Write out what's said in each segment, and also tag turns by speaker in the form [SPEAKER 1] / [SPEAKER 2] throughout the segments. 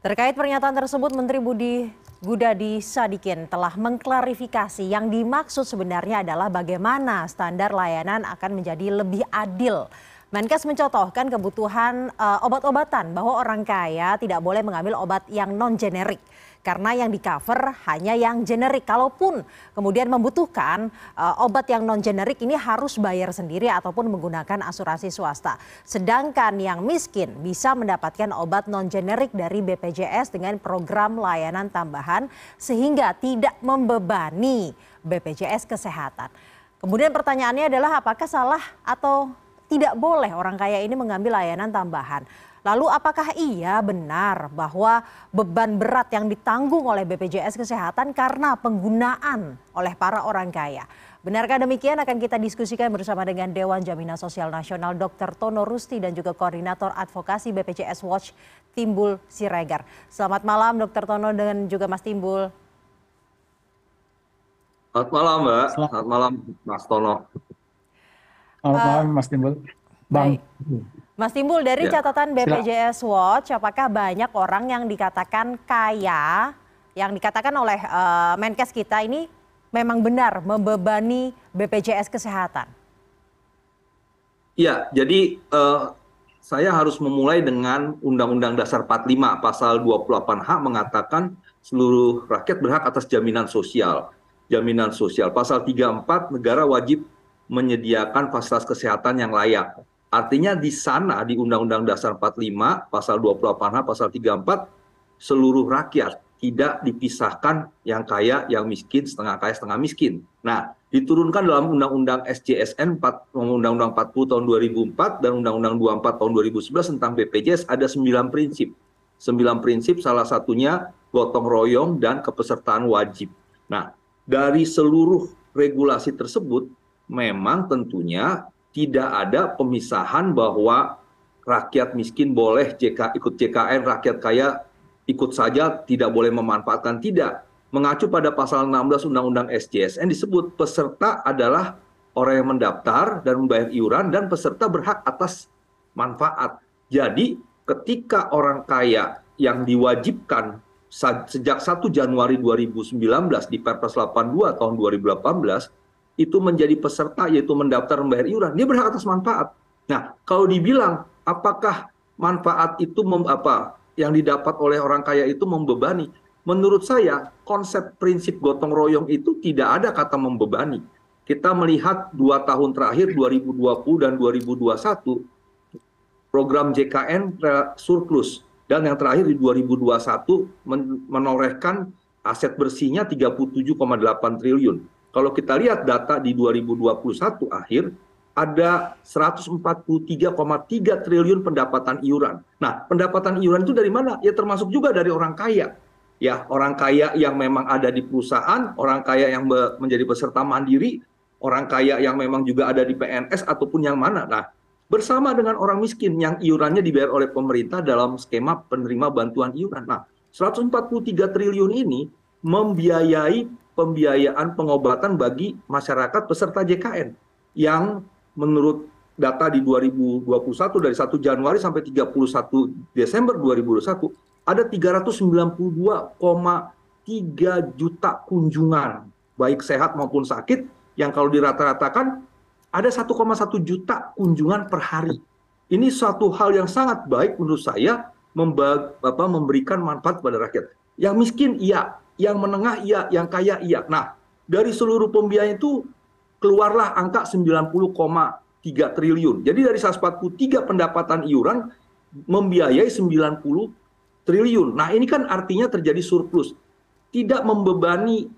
[SPEAKER 1] Terkait pernyataan tersebut, Menteri Budi Gudadi Sadikin telah mengklarifikasi yang dimaksud sebenarnya adalah bagaimana standar layanan akan menjadi lebih adil Menkes mencontohkan kebutuhan uh, obat-obatan bahwa orang kaya tidak boleh mengambil obat yang non generik karena yang di cover hanya yang generik. Kalaupun kemudian membutuhkan uh, obat yang non generik ini harus bayar sendiri ataupun menggunakan asuransi swasta. Sedangkan yang miskin bisa mendapatkan obat non generik dari BPJS dengan program layanan tambahan sehingga tidak membebani BPJS kesehatan. Kemudian pertanyaannya adalah apakah salah atau tidak boleh orang kaya ini mengambil layanan tambahan. Lalu apakah iya benar bahwa beban berat yang ditanggung oleh BPJS Kesehatan karena penggunaan oleh para orang kaya? Benarkah demikian akan kita diskusikan bersama dengan Dewan Jaminan Sosial Nasional Dr. Tono Rusti dan juga Koordinator Advokasi BPJS Watch Timbul Siregar. Selamat malam Dr. Tono dan juga Mas Timbul.
[SPEAKER 2] Selamat malam Mbak, selamat malam Mas Tono.
[SPEAKER 3] Selamat malam Mas Timbul.
[SPEAKER 1] Bang. Mas Timbul dari ya. catatan BPJS Watch, apakah banyak orang yang dikatakan kaya, yang dikatakan oleh uh, Menkes kita ini memang benar membebani BPJS Kesehatan?
[SPEAKER 2] Iya, jadi uh, saya harus memulai dengan Undang-Undang Dasar 45 pasal 28H mengatakan seluruh rakyat berhak atas jaminan sosial. Jaminan sosial. Pasal 34 negara wajib menyediakan fasilitas kesehatan yang layak. Artinya di sana di Undang-Undang Dasar 45 pasal 28H pasal 34 seluruh rakyat tidak dipisahkan yang kaya, yang miskin, setengah kaya, setengah miskin. Nah, diturunkan dalam Undang-Undang SJSN Undang-Undang 40 tahun 2004 dan Undang-Undang 24 tahun 2011 tentang BPJS ada 9 prinsip. 9 prinsip salah satunya gotong royong dan kepesertaan wajib. Nah, dari seluruh regulasi tersebut memang tentunya tidak ada pemisahan bahwa rakyat miskin boleh JK, ikut JKN, rakyat kaya ikut saja tidak boleh memanfaatkan. Tidak. Mengacu pada pasal 16 Undang-Undang SJSN disebut peserta adalah orang yang mendaftar dan membayar iuran dan peserta berhak atas manfaat. Jadi ketika orang kaya yang diwajibkan sejak 1 Januari 2019 di Perpres 82 tahun 2018 itu menjadi peserta yaitu mendaftar membayar iuran, dia berhak atas manfaat. Nah, kalau dibilang apakah manfaat itu mem, apa yang didapat oleh orang kaya itu membebani? Menurut saya, konsep prinsip gotong royong itu tidak ada kata membebani. Kita melihat dua tahun terakhir 2020 dan 2021 program JKN surplus dan yang terakhir di 2021 menorehkan aset bersihnya 37,8 triliun kalau kita lihat data di 2021 akhir ada 143,3 triliun pendapatan iuran. Nah, pendapatan iuran itu dari mana? Ya termasuk juga dari orang kaya. Ya, orang kaya yang memang ada di perusahaan, orang kaya yang menjadi peserta mandiri, orang kaya yang memang juga ada di PNS ataupun yang mana. Nah, bersama dengan orang miskin yang iurannya dibayar oleh pemerintah dalam skema penerima bantuan iuran. Nah, 143 triliun ini membiayai pembiayaan pengobatan bagi masyarakat peserta JKN yang menurut data di 2021 dari 1 Januari sampai 31 Desember 2021 ada 392,3 juta kunjungan baik sehat maupun sakit yang kalau dirata-ratakan ada 1,1 juta kunjungan per hari. Ini suatu hal yang sangat baik menurut saya memberikan manfaat kepada rakyat. Yang miskin iya, yang menengah iya, yang kaya iya. Nah, dari seluruh pembiayaan itu keluarlah angka 90,3 triliun. Jadi dari 143 pendapatan iuran membiayai 90 triliun. Nah, ini kan artinya terjadi surplus. Tidak membebani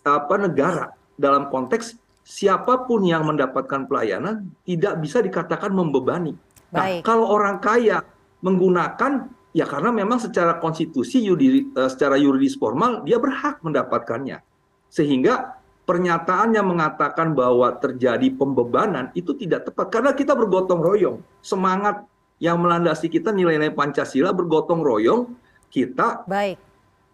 [SPEAKER 2] apa negara dalam konteks siapa pun yang mendapatkan pelayanan tidak bisa dikatakan membebani. Nah, kalau orang kaya menggunakan ya karena memang secara konstitusi eh, secara yuridis formal dia berhak mendapatkannya sehingga pernyataan yang mengatakan bahwa terjadi pembebanan itu tidak tepat karena kita bergotong royong semangat yang melandasi kita nilai-nilai Pancasila bergotong royong kita
[SPEAKER 1] baik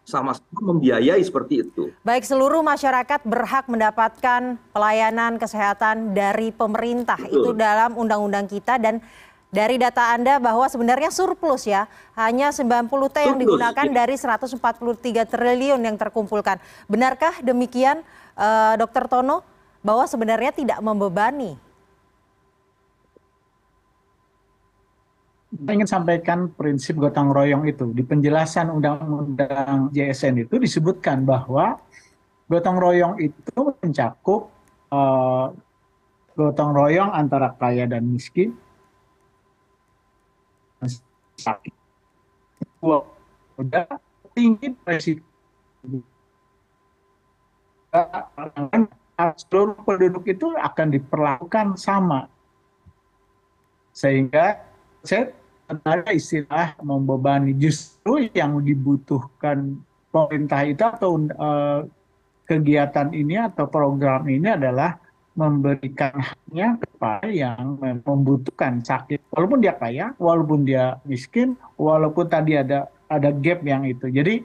[SPEAKER 2] sama-sama membiayai seperti itu.
[SPEAKER 1] Baik, seluruh masyarakat berhak mendapatkan pelayanan kesehatan dari pemerintah. Betul. Itu dalam undang-undang kita dan dari data Anda bahwa sebenarnya surplus ya, hanya 90 T yang digunakan ya. dari 143 triliun yang terkumpulkan. Benarkah demikian uh, Dr. Tono bahwa sebenarnya tidak membebani?
[SPEAKER 3] Saya ingin sampaikan prinsip gotong royong itu. Di penjelasan Undang-Undang JSN itu disebutkan bahwa gotong royong itu mencakup uh, gotong royong antara kaya dan miskin, sakit udah tinggi resiko seluruh penduduk itu akan diperlakukan sama. Sehingga saya ada istilah membebani justru yang dibutuhkan pemerintah itu atau uh, kegiatan ini atau program ini adalah memberikan haknya kepada yang membutuhkan sakit. Walaupun dia kaya walaupun dia miskin walaupun tadi ada ada gap yang itu. Jadi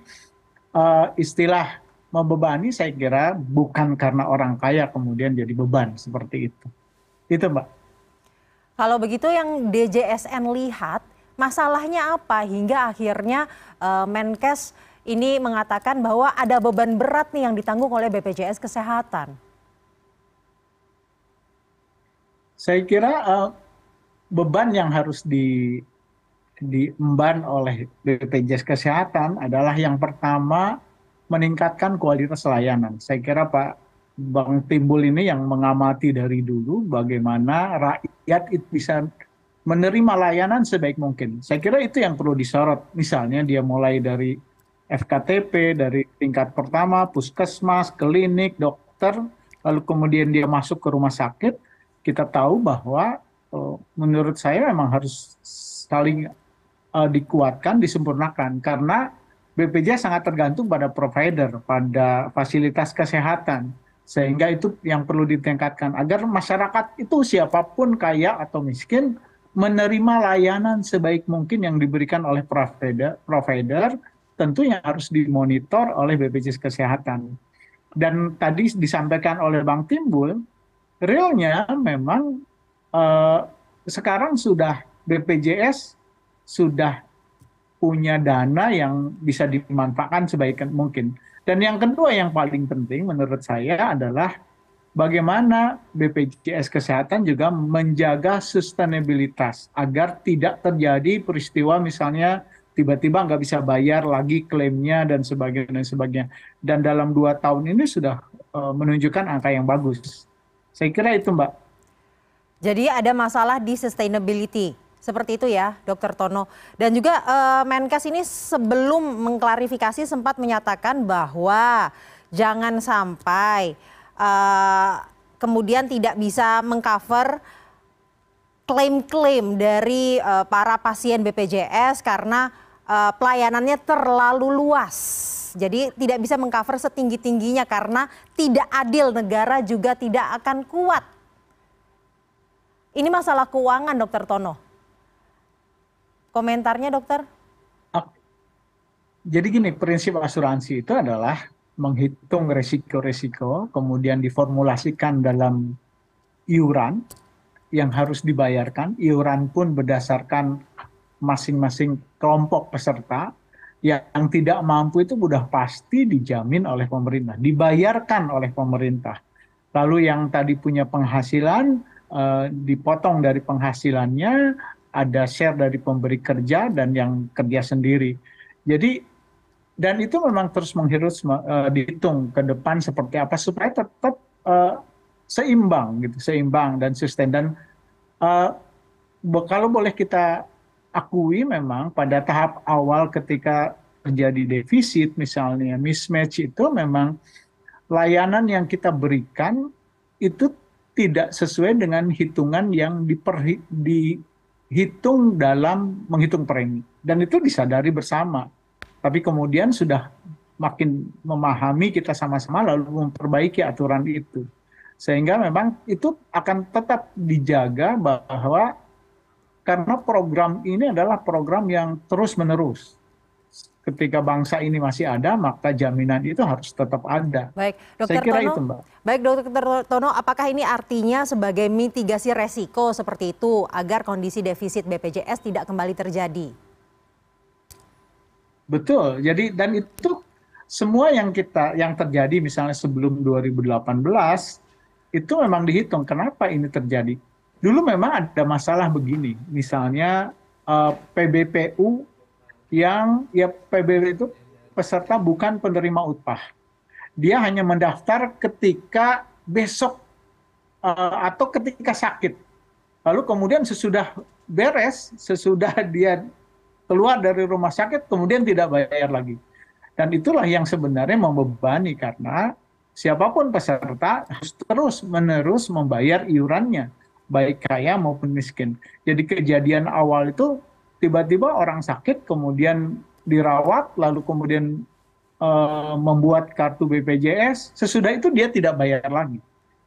[SPEAKER 3] uh, istilah membebani saya kira bukan karena orang kaya kemudian jadi beban seperti itu. Itu mbak.
[SPEAKER 1] Kalau begitu yang DJSN lihat masalahnya apa? Hingga akhirnya uh, Menkes ini mengatakan bahwa ada beban berat nih yang ditanggung oleh BPJS Kesehatan.
[SPEAKER 3] Saya kira uh, beban yang harus di diemban oleh BPJS Kesehatan adalah yang pertama meningkatkan kualitas layanan. Saya kira Pak Bang Timbul ini yang mengamati dari dulu bagaimana rakyat itu bisa menerima layanan sebaik mungkin. Saya kira itu yang perlu disorot. Misalnya dia mulai dari FKTP, dari tingkat pertama, puskesmas, klinik, dokter, lalu kemudian dia masuk ke rumah sakit, kita tahu bahwa uh, menurut saya memang harus saling uh, dikuatkan, disempurnakan karena BPJS sangat tergantung pada provider, pada fasilitas kesehatan. Sehingga itu yang perlu ditingkatkan agar masyarakat itu siapa pun kaya atau miskin menerima layanan sebaik mungkin yang diberikan oleh provider, provider tentunya harus dimonitor oleh BPJS Kesehatan. Dan tadi disampaikan oleh Bang Timbul, realnya memang uh, sekarang sudah BPJS sudah punya dana yang bisa dimanfaatkan sebaik mungkin. Dan yang kedua yang paling penting menurut saya adalah bagaimana BPJS Kesehatan juga menjaga sustainabilitas agar tidak terjadi peristiwa misalnya tiba-tiba nggak bisa bayar lagi klaimnya dan sebagainya dan sebagainya. Dan dalam dua tahun ini sudah uh, menunjukkan angka yang bagus. Saya kira itu Mbak.
[SPEAKER 1] Jadi ada masalah di sustainability. Seperti itu ya, Dokter Tono. Dan juga uh, Menkes ini sebelum mengklarifikasi sempat menyatakan bahwa jangan sampai uh, kemudian tidak bisa mengcover klaim-klaim dari uh, para pasien BPJS karena uh, pelayanannya terlalu luas jadi tidak bisa mengcover setinggi-tingginya karena tidak adil negara juga tidak akan kuat. Ini masalah keuangan dokter Tono. Komentarnya dokter?
[SPEAKER 3] Jadi gini, prinsip asuransi itu adalah menghitung resiko-resiko, kemudian diformulasikan dalam iuran yang harus dibayarkan. Iuran pun berdasarkan masing-masing kelompok peserta yang tidak mampu itu sudah pasti dijamin oleh pemerintah, dibayarkan oleh pemerintah. Lalu yang tadi punya penghasilan eh, dipotong dari penghasilannya, ada share dari pemberi kerja dan yang kerja sendiri. Jadi dan itu memang terus menghirus eh, dihitung ke depan seperti apa supaya tetap eh, seimbang gitu, seimbang dan sustain dan uh, kalau boleh kita akui memang pada tahap awal ketika terjadi defisit misalnya mismatch itu memang layanan yang kita berikan itu tidak sesuai dengan hitungan yang diperhi, dihitung dalam menghitung premi. Dan itu disadari bersama. Tapi kemudian sudah makin memahami kita sama-sama lalu memperbaiki aturan itu. Sehingga memang itu akan tetap dijaga bahwa karena program ini adalah program yang terus menerus ketika bangsa ini masih ada, maka jaminan itu harus tetap ada.
[SPEAKER 1] Baik,
[SPEAKER 3] Dokter Saya kira Tono. Itu, Mbak.
[SPEAKER 1] Baik, Dokter Tono, apakah ini artinya sebagai mitigasi resiko seperti itu agar kondisi defisit BPJS tidak kembali terjadi?
[SPEAKER 3] Betul. Jadi dan itu semua yang kita yang terjadi misalnya sebelum 2018 itu memang dihitung kenapa ini terjadi. Dulu memang ada masalah begini, misalnya uh, eh, PBPU yang ya PBB itu peserta bukan penerima upah. Dia hanya mendaftar ketika besok uh, atau ketika sakit. Lalu kemudian sesudah beres, sesudah dia keluar dari rumah sakit, kemudian tidak bayar lagi. Dan itulah yang sebenarnya membebani karena siapa pun peserta harus terus menerus membayar iurannya, baik kaya maupun miskin. Jadi kejadian awal itu tiba-tiba orang sakit kemudian dirawat lalu kemudian uh, membuat kartu BPJS sesudah itu dia tidak bayar lagi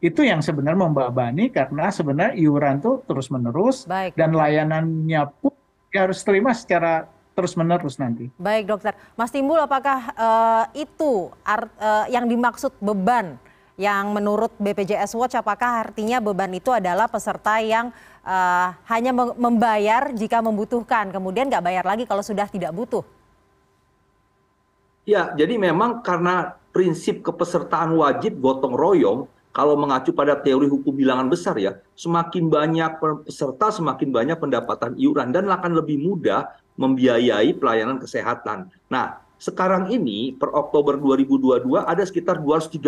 [SPEAKER 3] itu yang sebenarnya membebani karena sebenarnya iuran itu terus menerus Baik. dan layanannya pun harus terima secara terus menerus nanti.
[SPEAKER 1] Baik dokter, Mas Timbul apakah uh, itu art, uh, yang dimaksud beban yang menurut BPJS Watch apakah artinya beban itu adalah peserta yang uh, hanya membayar jika membutuhkan, kemudian nggak bayar lagi kalau sudah tidak butuh?
[SPEAKER 2] Ya, jadi memang karena prinsip kepesertaan wajib gotong royong, kalau mengacu pada teori hukum bilangan besar ya, semakin banyak peserta, semakin banyak pendapatan iuran dan akan lebih mudah membiayai pelayanan kesehatan. Nah, sekarang ini per Oktober 2022 ada sekitar 238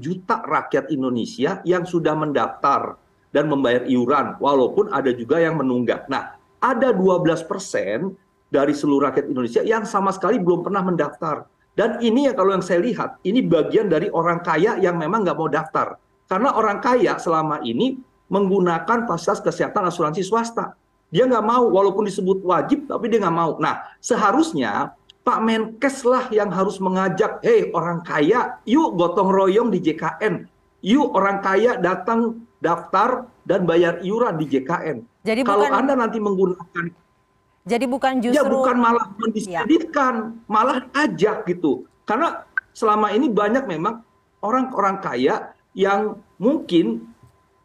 [SPEAKER 2] juta rakyat Indonesia yang sudah mendaftar dan membayar iuran walaupun ada juga yang menunggak. Nah, ada 12 persen dari seluruh rakyat Indonesia yang sama sekali belum pernah mendaftar. Dan ini ya kalau yang saya lihat, ini bagian dari orang kaya yang memang nggak mau daftar. Karena orang kaya selama ini menggunakan fasilitas kesehatan asuransi swasta. Dia nggak mau, walaupun disebut wajib, tapi dia nggak mau. Nah, seharusnya Pak Menkes lah yang harus mengajak, hei orang kaya, yuk gotong royong di JKN. Yuk orang kaya datang daftar dan bayar iuran di JKN. Jadi Kalau bukan, Anda nanti menggunakan
[SPEAKER 1] Jadi bukan ya, justru
[SPEAKER 2] Ya bukan malah mendiskreditkan, ya. malah ajak gitu. Karena selama ini banyak memang orang-orang kaya yang mungkin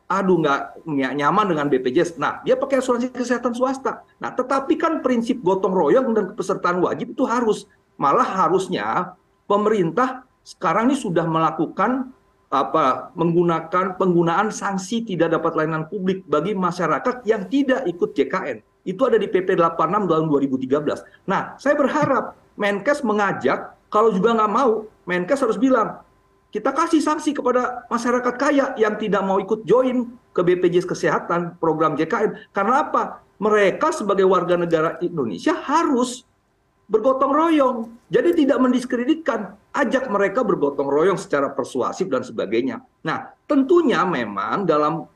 [SPEAKER 2] aduh nggak nyaman dengan BPJS. Nah, dia pakai asuransi kesehatan swasta. Nah, tetapi kan prinsip gotong royong dan kepesertaan wajib itu harus. Malah harusnya pemerintah sekarang ini sudah melakukan apa menggunakan penggunaan sanksi tidak dapat layanan publik bagi masyarakat yang tidak ikut JKN. Itu ada di PP 86 tahun 2013. Nah, saya berharap Menkes mengajak, kalau juga nggak mau, Menkes harus bilang, kita kasih sanksi kepada masyarakat kaya yang tidak mau ikut join ke BPJS Kesehatan, program JKN. Karena apa? Mereka sebagai warga negara Indonesia harus bergotong royong. Jadi tidak mendiskreditkan, ajak mereka bergotong royong secara persuasif dan sebagainya. Nah, tentunya memang dalam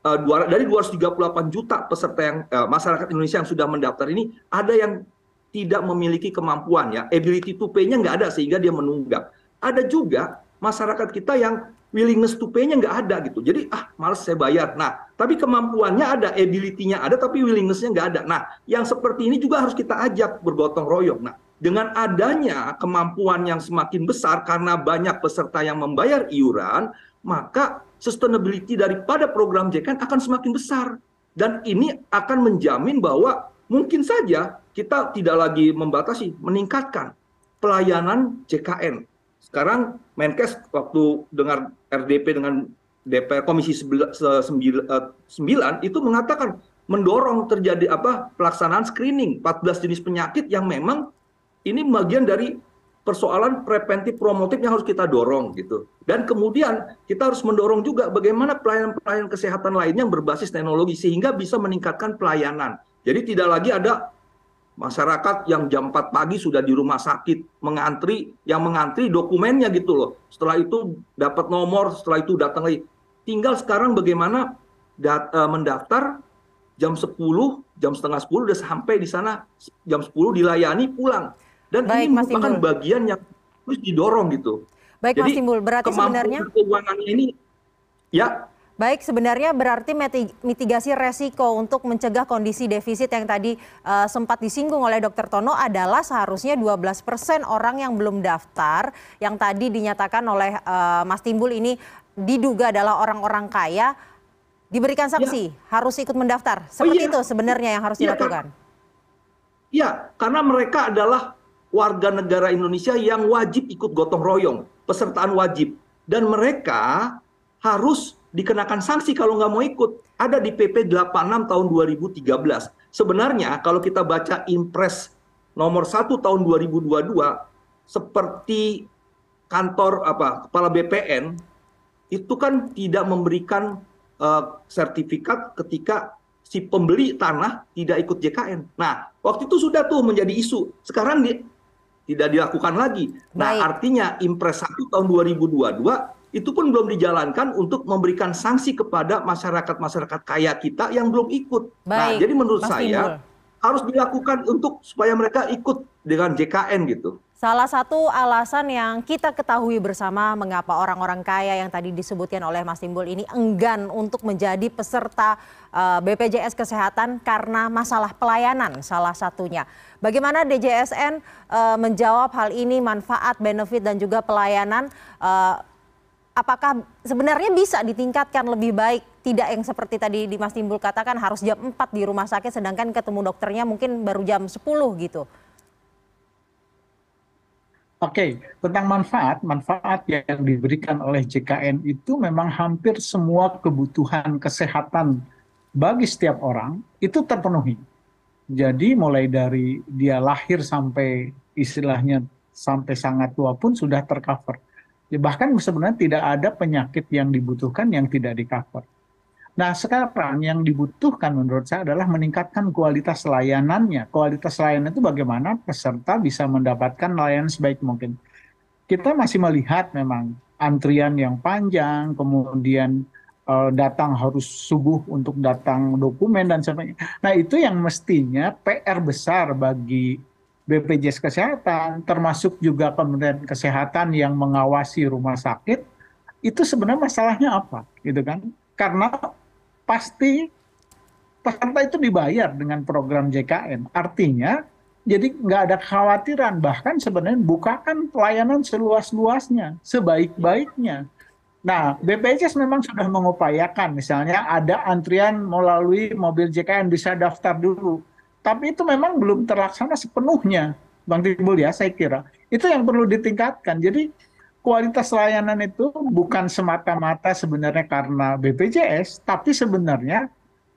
[SPEAKER 2] uh, dua, dari 238 juta peserta yang uh, masyarakat Indonesia yang sudah mendaftar ini ada yang tidak memiliki kemampuan ya, ability to pay-nya nggak ada sehingga dia menunggak. Ada juga masyarakat kita yang willingness to pay-nya nggak ada gitu. Jadi ah males saya bayar. Nah, tapi kemampuannya ada, ability-nya ada, tapi willingness-nya nggak ada. Nah, yang seperti ini juga harus kita ajak bergotong royong. Nah, dengan adanya kemampuan yang semakin besar karena banyak peserta yang membayar iuran, maka sustainability daripada program JKN akan semakin besar. Dan ini akan menjamin bahwa mungkin saja kita tidak lagi membatasi, meningkatkan pelayanan JKN. Sekarang Menkes waktu dengar RDP dengan DPR Komisi 9 eh, itu mengatakan mendorong terjadi apa pelaksanaan screening 14 jenis penyakit yang memang ini bagian dari persoalan preventif promotif yang harus kita dorong gitu. Dan kemudian kita harus mendorong juga bagaimana pelayanan-pelayanan kesehatan lainnya yang berbasis teknologi sehingga bisa meningkatkan pelayanan. Jadi tidak lagi ada masyarakat yang jam 4 pagi sudah di rumah sakit mengantri, yang mengantri dokumennya gitu loh. Setelah itu dapat nomor, setelah itu datang lagi. Tinggal sekarang bagaimana dat, uh, mendaftar jam 10, jam setengah 10 udah sampai di sana jam 10 dilayani pulang. Dan Baik, ini merupakan bagian yang harus didorong gitu.
[SPEAKER 1] Baik Jadi, Mas Timbul, berarti sebenarnya
[SPEAKER 2] keuangannya ini ya
[SPEAKER 1] Baik, sebenarnya berarti mitigasi resiko untuk mencegah kondisi defisit yang tadi uh, sempat disinggung oleh Dr. Tono adalah seharusnya 12 persen orang yang belum daftar, yang tadi dinyatakan oleh uh, Mas Timbul ini diduga adalah orang-orang kaya, diberikan sanksi, ya. harus ikut mendaftar. Oh Seperti oh, iya. itu sebenarnya yang harus ya, dilakukan.
[SPEAKER 2] Iya, karena mereka adalah warga negara Indonesia yang wajib ikut gotong royong, pesertaan wajib. Dan mereka harus dikenakan sanksi kalau nggak mau ikut. Ada di PP 86 tahun 2013. Sebenarnya kalau kita baca impres nomor 1 tahun 2022 seperti kantor apa kepala BPN itu kan tidak memberikan uh, sertifikat ketika si pembeli tanah tidak ikut JKN. Nah, waktu itu sudah tuh menjadi isu. Sekarang di, tidak dilakukan lagi. Nah, Baik. artinya Impres 1 tahun 2022 itu pun belum dijalankan untuk memberikan sanksi kepada masyarakat-masyarakat kaya kita yang belum ikut. Nah, Baik, nah, jadi menurut Mas saya Timbul. harus dilakukan untuk supaya mereka ikut dengan JKN gitu.
[SPEAKER 1] Salah satu alasan yang kita ketahui bersama mengapa orang-orang kaya yang tadi disebutkan oleh Mas Timbul ini enggan untuk menjadi peserta eh, BPJS Kesehatan karena masalah pelayanan salah satunya. Bagaimana DJSN eh, menjawab hal ini manfaat, benefit dan juga pelayanan uh, apakah sebenarnya bisa ditingkatkan lebih baik tidak yang seperti tadi di Mas Timbul katakan harus jam 4 di rumah sakit sedangkan ketemu dokternya mungkin baru jam 10 gitu.
[SPEAKER 3] Oke, tentang manfaat, manfaat yang diberikan oleh JKN itu memang hampir semua kebutuhan kesehatan bagi setiap orang itu terpenuhi. Jadi mulai dari dia lahir sampai istilahnya sampai sangat tua pun sudah tercover bahkan sebenarnya tidak ada penyakit yang dibutuhkan yang tidak di cover. Nah sekarang yang dibutuhkan menurut saya adalah meningkatkan kualitas layanannya. Kualitas layanan itu bagaimana peserta bisa mendapatkan layanan sebaik mungkin. Kita masih melihat memang antrian yang panjang, kemudian uh, datang harus subuh untuk datang dokumen dan sebagainya. Nah itu yang mestinya PR besar bagi bpjs kesehatan termasuk juga kementerian kesehatan yang mengawasi rumah sakit itu sebenarnya masalahnya apa gitu kan? Karena pasti peserta itu dibayar dengan program JKN artinya jadi nggak ada kekhawatiran bahkan sebenarnya bukakan pelayanan seluas-luasnya sebaik-baiknya. Nah, BPJS memang sudah mengupayakan, misalnya ada antrian melalui mobil JKN bisa daftar dulu tapi itu memang belum terlaksana sepenuhnya bang timbul ya saya kira. Itu yang perlu ditingkatkan. Jadi kualitas layanan itu bukan semata-mata sebenarnya karena BPJS tapi sebenarnya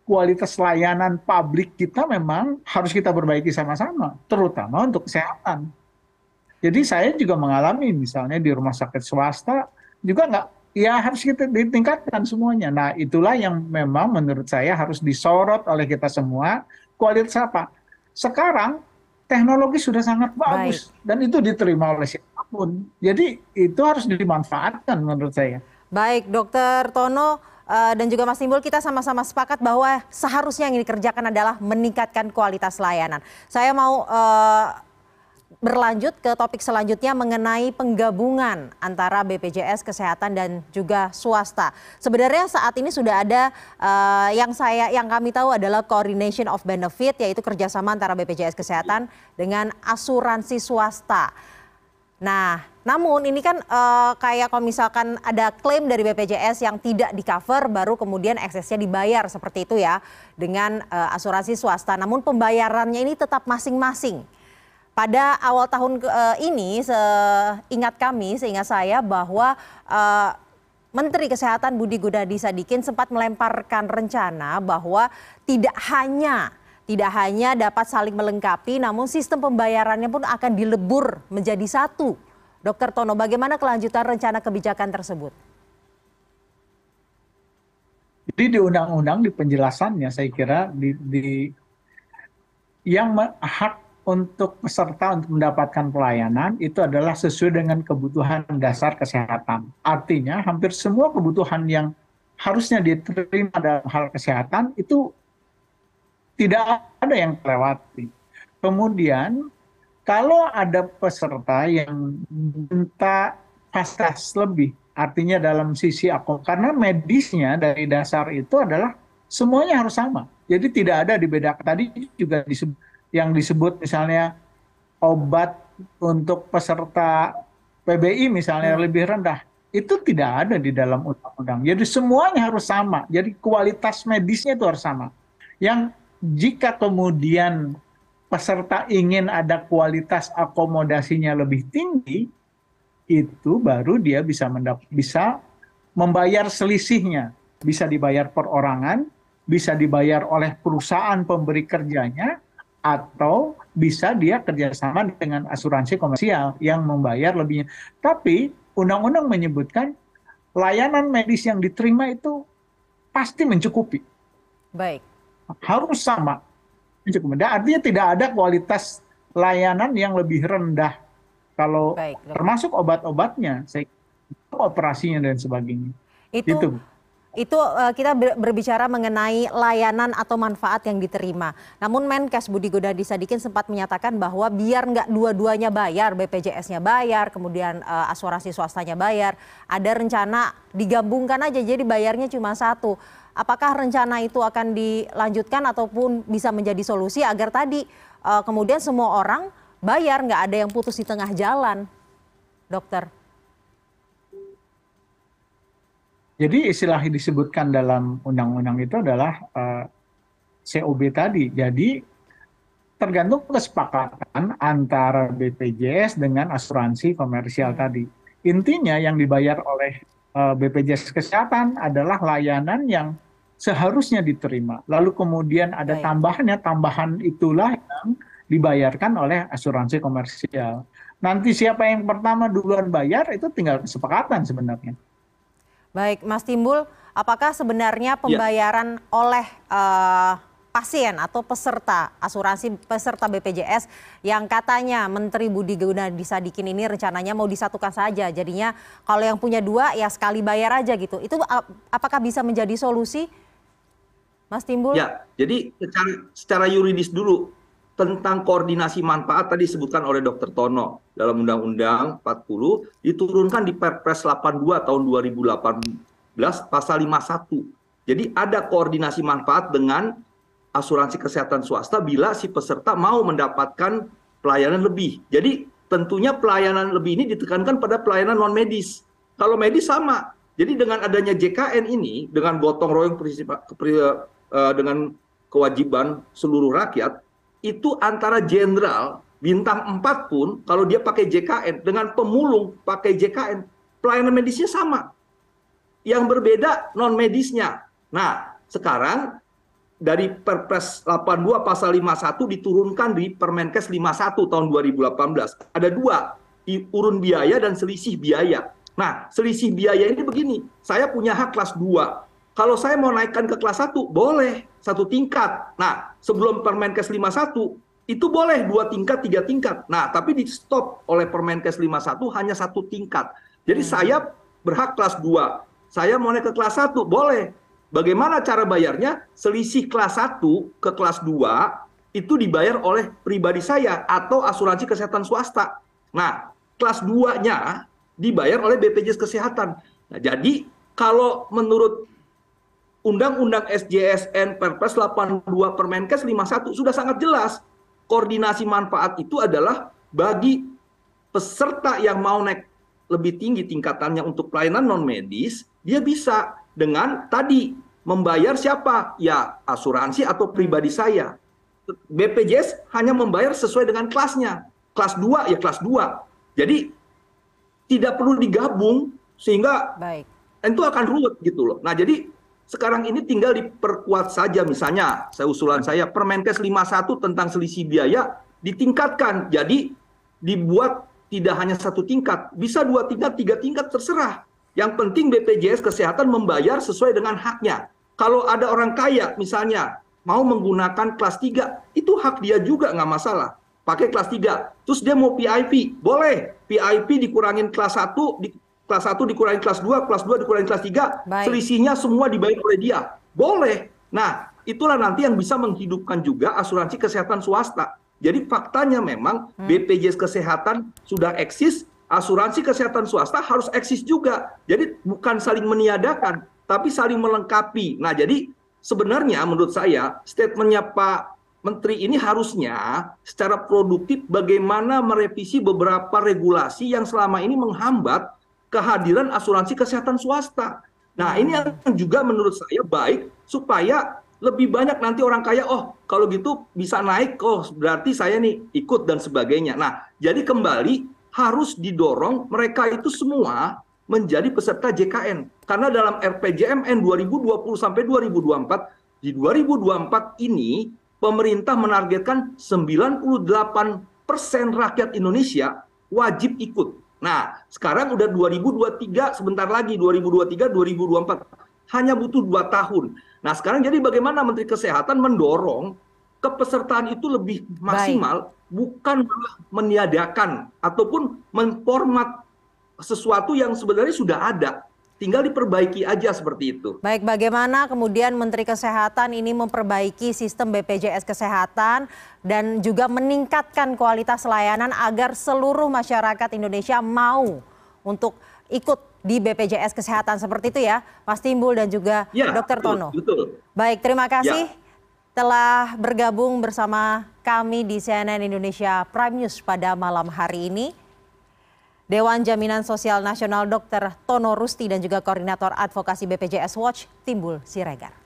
[SPEAKER 3] kualitas layanan publik kita memang harus kita perbaiki sama-sama terutama untuk kesehatan. Jadi saya juga mengalami misalnya di rumah sakit swasta juga nggak ya harus kita ditingkatkan semuanya. Nah itulah yang memang menurut saya harus disorot oleh kita semua kualitas apa? Sekarang teknologi sudah sangat bagus Baik. dan itu diterima oleh siapa pun. Jadi itu harus dimanfaatkan menurut saya.
[SPEAKER 1] Baik, Dokter Tono uh, dan juga Mas Timbul kita sama-sama sepakat bahwa seharusnya yang dikerjakan adalah meningkatkan kualitas layanan. Saya mau uh, berlanjut ke topik selanjutnya mengenai penggabungan antara BPJS Kesehatan dan juga swasta. Sebenarnya saat ini sudah ada uh, yang saya yang kami tahu adalah coordination of benefit yaitu kerjasama antara BPJS Kesehatan dengan asuransi swasta. Nah, namun ini kan uh, kayak kalau misalkan ada klaim dari BPJS yang tidak di cover baru kemudian eksesnya dibayar seperti itu ya dengan uh, asuransi swasta. Namun pembayarannya ini tetap masing-masing pada awal tahun uh, ini seingat kami seingat saya bahwa uh, Menteri Kesehatan Budi Gunadi Sadikin sempat melemparkan rencana bahwa tidak hanya tidak hanya dapat saling melengkapi namun sistem pembayarannya pun akan dilebur menjadi satu. Dokter Tono, bagaimana kelanjutan rencana kebijakan tersebut?
[SPEAKER 3] Jadi di undang-undang di penjelasannya saya kira di, di yang hak untuk peserta untuk mendapatkan pelayanan itu adalah sesuai dengan kebutuhan dasar kesehatan. Artinya hampir semua kebutuhan yang harusnya diterima dalam hal kesehatan itu tidak ada yang terlewati. Kemudian kalau ada peserta yang minta fasilitas lebih. Artinya dalam sisi aku karena medisnya dari dasar itu adalah semuanya harus sama. Jadi tidak ada dibedakan. Tadi juga disebut, yang disebut misalnya obat untuk peserta PBI misalnya hmm. lebih rendah itu tidak ada di dalam undang-undang. Jadi semuanya harus sama. Jadi kualitas medisnya itu harus sama. Yang jika kemudian peserta ingin ada kualitas akomodasinya lebih tinggi, itu baru dia bisa bisa membayar selisihnya. Bisa dibayar perorangan, bisa dibayar oleh perusahaan pemberi kerjanya, atau bisa dia kerjasama dengan asuransi komersial yang membayar lebihnya. Tapi undang-undang menyebutkan layanan medis yang diterima itu pasti mencukupi.
[SPEAKER 1] Baik.
[SPEAKER 3] Harus sama. Mencukupi. Dan artinya tidak ada kualitas layanan yang lebih rendah. Kalau Baik, termasuk obat-obatnya, operasinya dan sebagainya.
[SPEAKER 1] Itu, itu itu uh, kita berbicara mengenai layanan atau manfaat yang diterima. Namun Menkes Budi Gunadi Sadikin sempat menyatakan bahwa biar nggak dua-duanya bayar, BPJS-nya bayar, kemudian uh, asuransi swastanya bayar, ada rencana digabungkan aja jadi bayarnya cuma satu. Apakah rencana itu akan dilanjutkan ataupun bisa menjadi solusi agar tadi uh, kemudian semua orang bayar nggak ada yang putus di tengah jalan, dokter?
[SPEAKER 3] Jadi istilah yang disebutkan dalam undang-undang itu adalah uh, eh, COB tadi. Jadi tergantung kesepakatan antara BPJS dengan asuransi komersial hmm. tadi. Intinya yang dibayar oleh uh, eh, BPJS Kesehatan adalah layanan yang seharusnya diterima. Lalu kemudian ada tambahannya, tambahan itulah yang dibayarkan oleh asuransi komersial. Nanti siapa yang pertama duluan bayar itu tinggal kesepakatan sebenarnya.
[SPEAKER 1] Baik, Mas Timbul, apakah sebenarnya ya. pembayaran ya. oleh uh, pasien atau peserta asuransi peserta BPJS yang katanya Menteri Budi Gunadi Sadikin ini rencananya mau disatukan saja. Jadinya kalau yang punya dua ya sekali bayar aja gitu. Itu apakah bisa menjadi solusi? Mas Timbul?
[SPEAKER 2] Ya, jadi secara, secara yuridis dulu tentang koordinasi manfaat tadi disebutkan oleh Dr. Tono dalam Undang-Undang 40 diturunkan di Perpres 82 tahun 2018 pasal 51. Jadi ada koordinasi manfaat dengan asuransi kesehatan swasta bila si peserta mau mendapatkan pelayanan lebih. Jadi tentunya pelayanan lebih ini ditekankan pada pelayanan non medis. Kalau medis sama. Jadi dengan adanya JKN ini dengan gotong royong eh, dengan kewajiban seluruh rakyat itu antara jenderal bintang 4 pun kalau dia pakai JKN dengan pemulung pakai JKN pelayanan medisnya sama. Yang berbeda non medisnya. Nah, sekarang dari Perpres 82 pasal 51 diturunkan di Permenkes 51 tahun 2018. Ada dua, urun biaya dan selisih biaya. Nah, selisih biaya ini begini, saya punya hak kelas 2. Kalau saya mau naikkan ke kelas 1, boleh satu tingkat. Nah, sebelum Permenkes 51 itu boleh dua tingkat, tiga tingkat. Nah, tapi di stop oleh Permenkes 51 hanya satu tingkat. Jadi hmm. saya berhak kelas 2. Saya mau naik ke kelas 1, boleh. Bagaimana cara bayarnya? Selisih kelas 1 ke kelas 2 itu dibayar oleh pribadi saya atau asuransi kesehatan swasta. Nah, kelas 2-nya dibayar oleh BPJS Kesehatan. Nah, jadi kalau menurut Undang-Undang SJSN Perpres 82 Permenkes 51 sudah sangat jelas koordinasi manfaat itu adalah bagi peserta yang mau naik lebih tinggi tingkatannya untuk pelayanan non medis, dia bisa dengan tadi membayar siapa? Ya asuransi atau pribadi saya. BPJS hanya membayar sesuai dengan kelasnya. Kelas 2 ya kelas 2. Jadi tidak perlu digabung sehingga Baik. itu akan ruwet gitu loh. Nah, jadi sekarang ini tinggal diperkuat saja misalnya, saya usulan saya Permenkes 51 tentang selisih biaya ditingkatkan. Jadi dibuat tidak hanya satu tingkat, bisa dua tingkat, tiga tingkat terserah. Yang penting BPJS Kesehatan membayar sesuai dengan haknya. Kalau ada orang kaya misalnya mau menggunakan kelas 3, itu hak dia juga nggak masalah. Pakai kelas 3. Terus dia mau PIP, boleh. PIP dikurangin kelas 1, kelas 1 dikurangi kelas 2, kelas 2 dikurangi kelas 3, Baik. selisihnya semua dibayar oleh dia. Boleh. Nah, itulah nanti yang bisa menghidupkan juga asuransi kesehatan swasta. Jadi faktanya memang hmm. BPJS Kesehatan sudah eksis, asuransi kesehatan swasta harus eksis juga. Jadi bukan saling meniadakan, tapi saling melengkapi. Nah, jadi sebenarnya menurut saya statementnya Pak Menteri ini harusnya secara produktif bagaimana merevisi beberapa regulasi yang selama ini menghambat kehadiran asuransi kesehatan swasta. Nah, ini yang juga menurut saya baik supaya lebih banyak nanti orang kaya, oh kalau gitu bisa naik, oh berarti saya nih ikut dan sebagainya. Nah, jadi kembali harus didorong mereka itu semua menjadi peserta JKN. Karena dalam RPJMN 2020 sampai 2024, di 2024 ini pemerintah menargetkan 98 persen rakyat Indonesia wajib ikut. Nah, sekarang udah 2023, sebentar lagi 2023, 2024. Hanya butuh dua tahun. Nah sekarang jadi bagaimana Menteri Kesehatan mendorong kepesertaan itu lebih maksimal, Baik. bukan meniadakan ataupun memformat sesuatu yang sebenarnya sudah ada. Tinggal diperbaiki aja seperti itu.
[SPEAKER 1] Baik, bagaimana kemudian Menteri Kesehatan ini memperbaiki sistem BPJS Kesehatan dan juga meningkatkan kualitas layanan agar seluruh masyarakat Indonesia mau untuk ikut di BPJS Kesehatan seperti itu ya, Mas Timbul dan juga ya, Dr. Tono. Betul. Baik, terima kasih ya. telah bergabung bersama kami di CNN Indonesia Prime News pada malam hari ini. Dewan Jaminan Sosial Nasional Dr. Tono Rusti dan juga Koordinator Advokasi BPJS Watch Timbul Siregar.